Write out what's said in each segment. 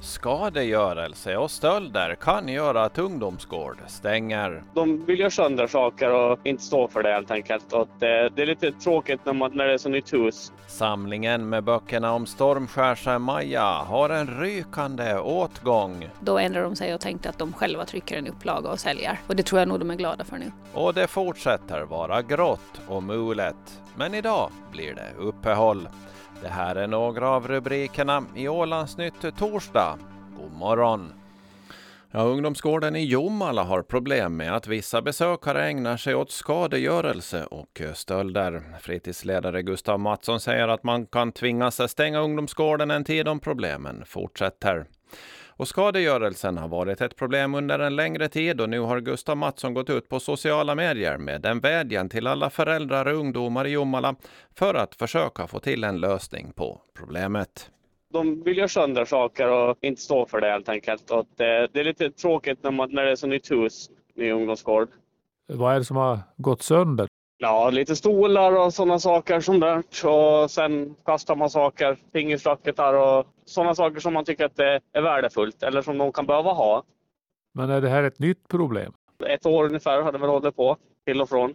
Skadegörelse och stölder kan göra att ungdomsgård stänger. De vill göra sönder saker och inte stå för det helt enkelt. Och det, det är lite tråkigt när, man, när det är så nytt hus. Samlingen med böckerna om Stormskärsa-Maja har en rykande åtgång. Då ändrade de sig och tänkte att de själva trycker en upplaga och säljer. Och det tror jag nog de är glada för nu. Och det fortsätter vara grått och mulet. Men idag blir det uppehåll. Det här är några av rubrikerna i Ålandsnytt torsdag. God morgon! Ja, ungdomsgården i Jomala har problem med att vissa besökare ägnar sig åt skadegörelse och stölder. Fritidsledare Gustav Mattsson säger att man kan tvingas stänga ungdomsgården en tid om problemen fortsätter. Och skadegörelsen har varit ett problem under en längre tid och nu har Gustav Mattsson gått ut på sociala medier med en vädjan till alla föräldrar och ungdomar i Jomala för att försöka få till en lösning på problemet. De vill göra sönder saker och inte stå för det helt enkelt. Och det, det är lite tråkigt när, man, när det är så nytt hus, ny ungdomsgård. Vad är det som har gått sönder? Ja, lite stolar och sådana saker som det. Och sen kastar man saker, fingersracketar och sådana saker som man tycker att det är värdefullt eller som de kan behöva ha. Men är det här ett nytt problem? Ett år ungefär har det väl hållit på, till och från.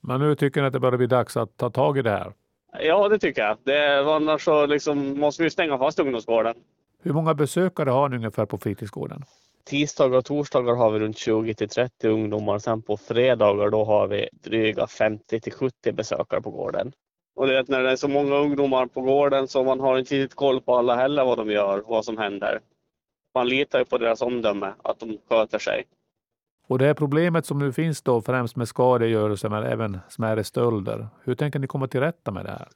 Men nu tycker ni att det börjar bli dags att ta tag i det här? Ja, det tycker jag. Det, annars så liksom måste vi stänga fast ungdomsgården. Hur många besökare har ni ungefär på fritidsgården? Tisdagar och torsdagar har vi runt 20 till 30 ungdomar. Sen på fredagar då har vi dryga 50 till 70 besökare på gården. Och det är när det är så många ungdomar på gården så man har inte riktigt koll på alla heller vad de gör, vad som händer. Man litar ju på deras omdöme, att de sköter sig. Och det här problemet som nu finns då främst med skadegörelse men även smärre stölder. Hur tänker ni komma till rätta med det här?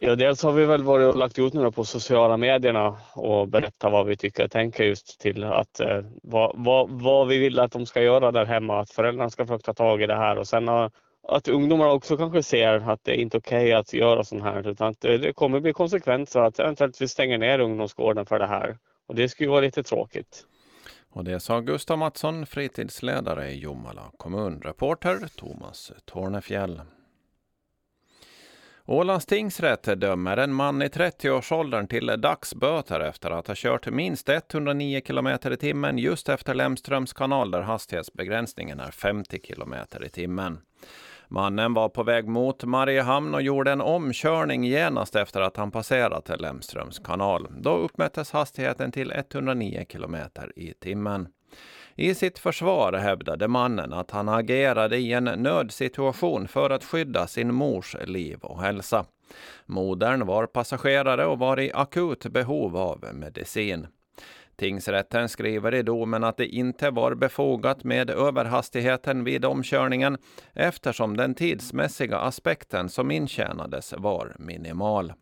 Ja, dels har vi väl varit och lagt ut nu på sociala medierna och berättat vad vi tycker och tänker just till att eh, vad, vad, vad, vi vill att de ska göra där hemma, att föräldrarna ska försöka ta tag i det här och sen har, att ungdomar också kanske ser att det är inte okej okay att göra sånt här utan att det, det kommer bli konsekvenser att eventuellt vi stänger ner ungdomsgården för det här och det skulle vara lite tråkigt. Och det sa Gustav Mattsson, fritidsledare i Jomala kommun. Reporter Thomas Tornefjäll. Ålands tingsrätt dömer en man i 30-årsåldern till dagsböter efter att ha kört minst 109 km i timmen just efter Lemströms kanal där hastighetsbegränsningen är 50 km i timmen. Mannen var på väg mot Mariehamn och gjorde en omkörning genast efter att han passerat Lemströms kanal. Då uppmättes hastigheten till 109 km i timmen. I sitt försvar hävdade mannen att han agerade i en nödsituation för att skydda sin mors liv och hälsa. Modern var passagerare och var i akut behov av medicin. Tingsrätten skriver i domen att det inte var befogat med överhastigheten vid omkörningen eftersom den tidsmässiga aspekten som intjänades var minimal.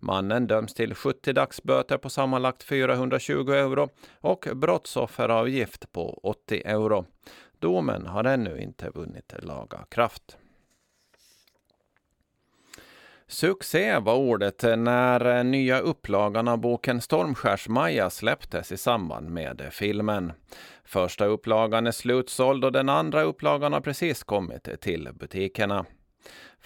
Mannen döms till 70 dagsböter på sammanlagt 420 euro och brottsofferavgift på 80 euro. Domen har ännu inte vunnit laga kraft. Succé var ordet när nya upplagan av boken Stormskärs-Maja släpptes i samband med filmen. Första upplagan är slutsåld och den andra upplagan har precis kommit till butikerna.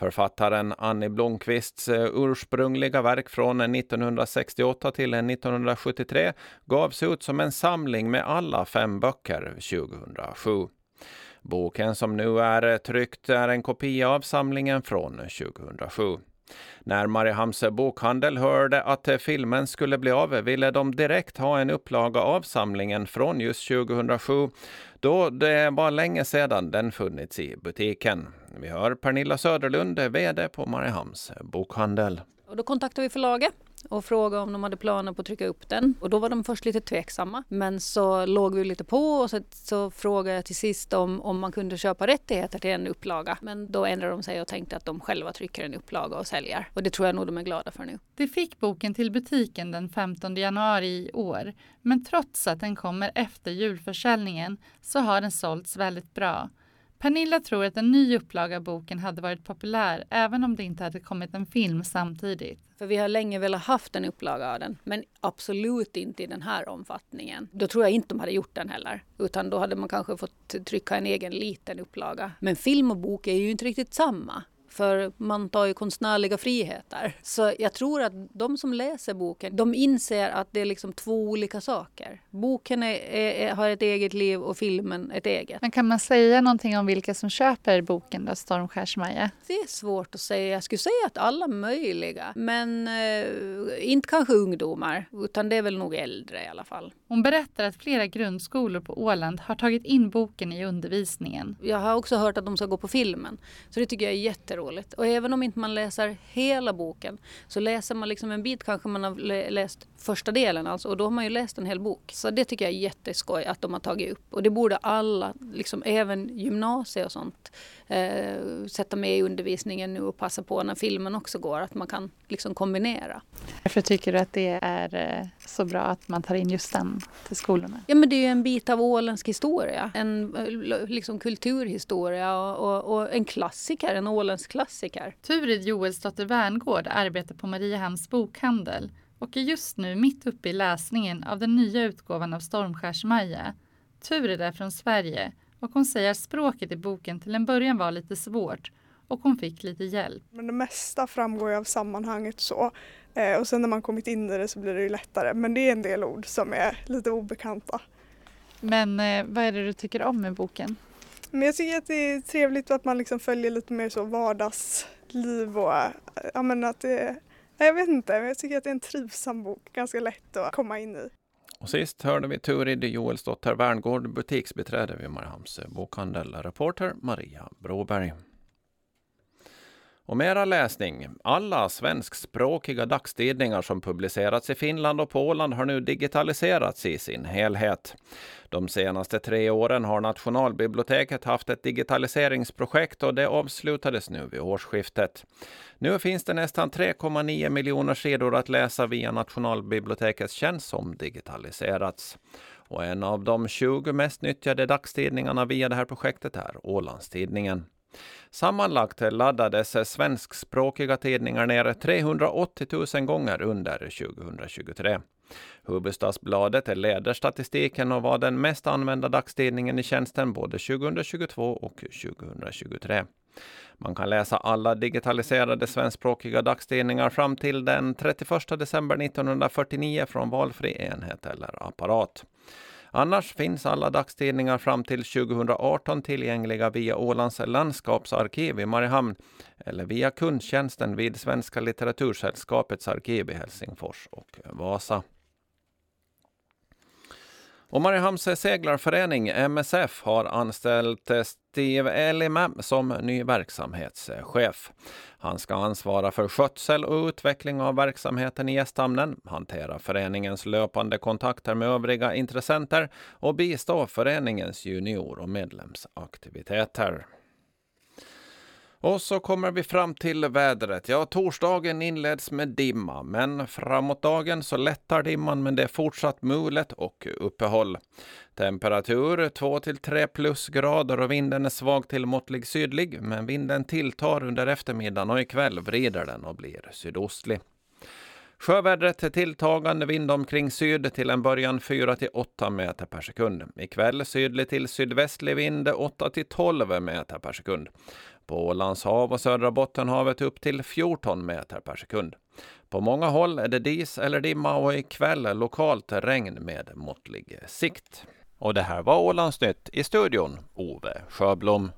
Författaren Annie Blomqvists eh, ursprungliga verk från 1968 till 1973 gavs ut som en samling med alla fem böcker 2007. Boken som nu är tryckt är en kopia av samlingen från 2007. När Mariehamns bokhandel hörde att filmen skulle bli av ville de direkt ha en upplaga av samlingen från just 2007 då det var länge sedan den funnits i butiken. Vi hör Pernilla Söderlund, VD på Mariehamns bokhandel. Och då kontaktar vi förlaget och frågade om de hade planer på att trycka upp den. Och då var de först lite tveksamma. Men så låg vi lite på och så, så frågade jag till sist om, om man kunde köpa rättigheter till en upplaga. Men då ändrade de sig och tänkte att de själva trycker en upplaga och säljer. Och det tror jag nog de är glada för nu. Vi fick boken till butiken den 15 januari i år. Men trots att den kommer efter julförsäljningen så har den sålts väldigt bra. Pernilla tror att en ny upplaga av boken hade varit populär även om det inte hade kommit en film samtidigt. För vi har länge velat haft en upplaga av den, men absolut inte i den här omfattningen. Då tror jag inte de hade gjort den heller, utan då hade man kanske fått trycka en egen liten upplaga. Men film och bok är ju inte riktigt samma för man tar ju konstnärliga friheter. Så jag tror att de som läser boken, de inser att det är liksom två olika saker. Boken är, är, har ett eget liv och filmen ett eget. Men kan man säga någonting om vilka som köper boken då, Stormskärsmaja? Det är svårt att säga. Jag skulle säga att alla möjliga, men eh, inte kanske ungdomar, utan det är väl nog äldre i alla fall. Hon berättar att flera grundskolor på Åland har tagit in boken i undervisningen. Jag har också hört att de ska gå på filmen, så det tycker jag är jätteroligt. Och även om inte man läser hela boken så läser man liksom en bit kanske man har läst första delen alltså, och då har man ju läst en hel bok. Så det tycker jag är jätteskoj att de har tagit upp och det borde alla, liksom även gymnasiet och sånt, eh, sätta med i undervisningen nu och passa på när filmen också går, att man kan liksom kombinera. Varför tycker du att det är eh, så bra att man tar in just den till skolorna? Ja men det är ju en bit av åländsk historia, en eh, liksom kulturhistoria och, och, och en klassiker, en åländsk klassiker. Turid Joelsdotter Werngård arbetar på Mariehamns bokhandel och är just nu mitt uppe i läsningen av den nya utgåvan av Stormskärs-Maja. Turid är från Sverige och hon säger att språket i boken till en början var lite svårt och hon fick lite hjälp. Men det mesta framgår ju av sammanhanget så eh, och sen när man kommit in i det så blir det ju lättare men det är en del ord som är lite obekanta. Men eh, vad är det du tycker om med boken? Men jag tycker att det är trevligt att man liksom följer lite mer så vardagsliv och ja, men att det jag vet inte, men jag tycker att det är en trivsam bok, ganska lätt att komma in i. Och sist hörde vi Turid Joelsdotter Werngård, butiksbiträde vid Mariehamns bokhandel, reporter Maria Broberg. Och mera läsning. Alla svenskspråkiga dagstidningar som publicerats i Finland och på Åland har nu digitaliserats i sin helhet. De senaste tre åren har Nationalbiblioteket haft ett digitaliseringsprojekt och det avslutades nu vid årsskiftet. Nu finns det nästan 3,9 miljoner sidor att läsa via Nationalbibliotekets tjänst som digitaliserats. Och en av de 20 mest nyttjade dagstidningarna via det här projektet är Ålandstidningen. Sammanlagt laddades svenskspråkiga tidningar ner 380 000 gånger under 2023. Hufvudstadsbladet leder statistiken och var den mest använda dagstidningen i tjänsten både 2022 och 2023. Man kan läsa alla digitaliserade svenskspråkiga dagstidningar fram till den 31 december 1949 från valfri enhet eller apparat. Annars finns alla dagstidningar fram till 2018 tillgängliga via Ålands landskapsarkiv i Mariehamn eller via kundtjänsten vid Svenska litteratursällskapets arkiv i Helsingfors och Vasa. Och Mariehamns seglarförening MSF har anställt Steve Elima som ny verksamhetschef. Han ska ansvara för skötsel och utveckling av verksamheten i gästhamnen, hantera föreningens löpande kontakter med övriga intressenter och bistå föreningens junior och medlemsaktiviteter. Och så kommer vi fram till vädret. Ja, torsdagen inleds med dimma, men framåt dagen så lättar dimman, men det är fortsatt mulet och uppehåll. Temperatur 2 till 3 plusgrader och vinden är svag till måttlig sydlig, men vinden tilltar under eftermiddagen och ikväll vrider den och blir sydostlig. Sjövädret är tilltagande vind omkring syd till en början 4 till 8 meter per sekund. Ikväll sydlig till sydvästlig vind 8 till 12 meter per sekund. På Ålands hav och södra Bottenhavet upp till 14 meter per sekund. På många håll är det dis eller dimma och ikväll lokalt regn med måttlig sikt. Och det här var Ålandsnytt i studion, Ove Sjöblom.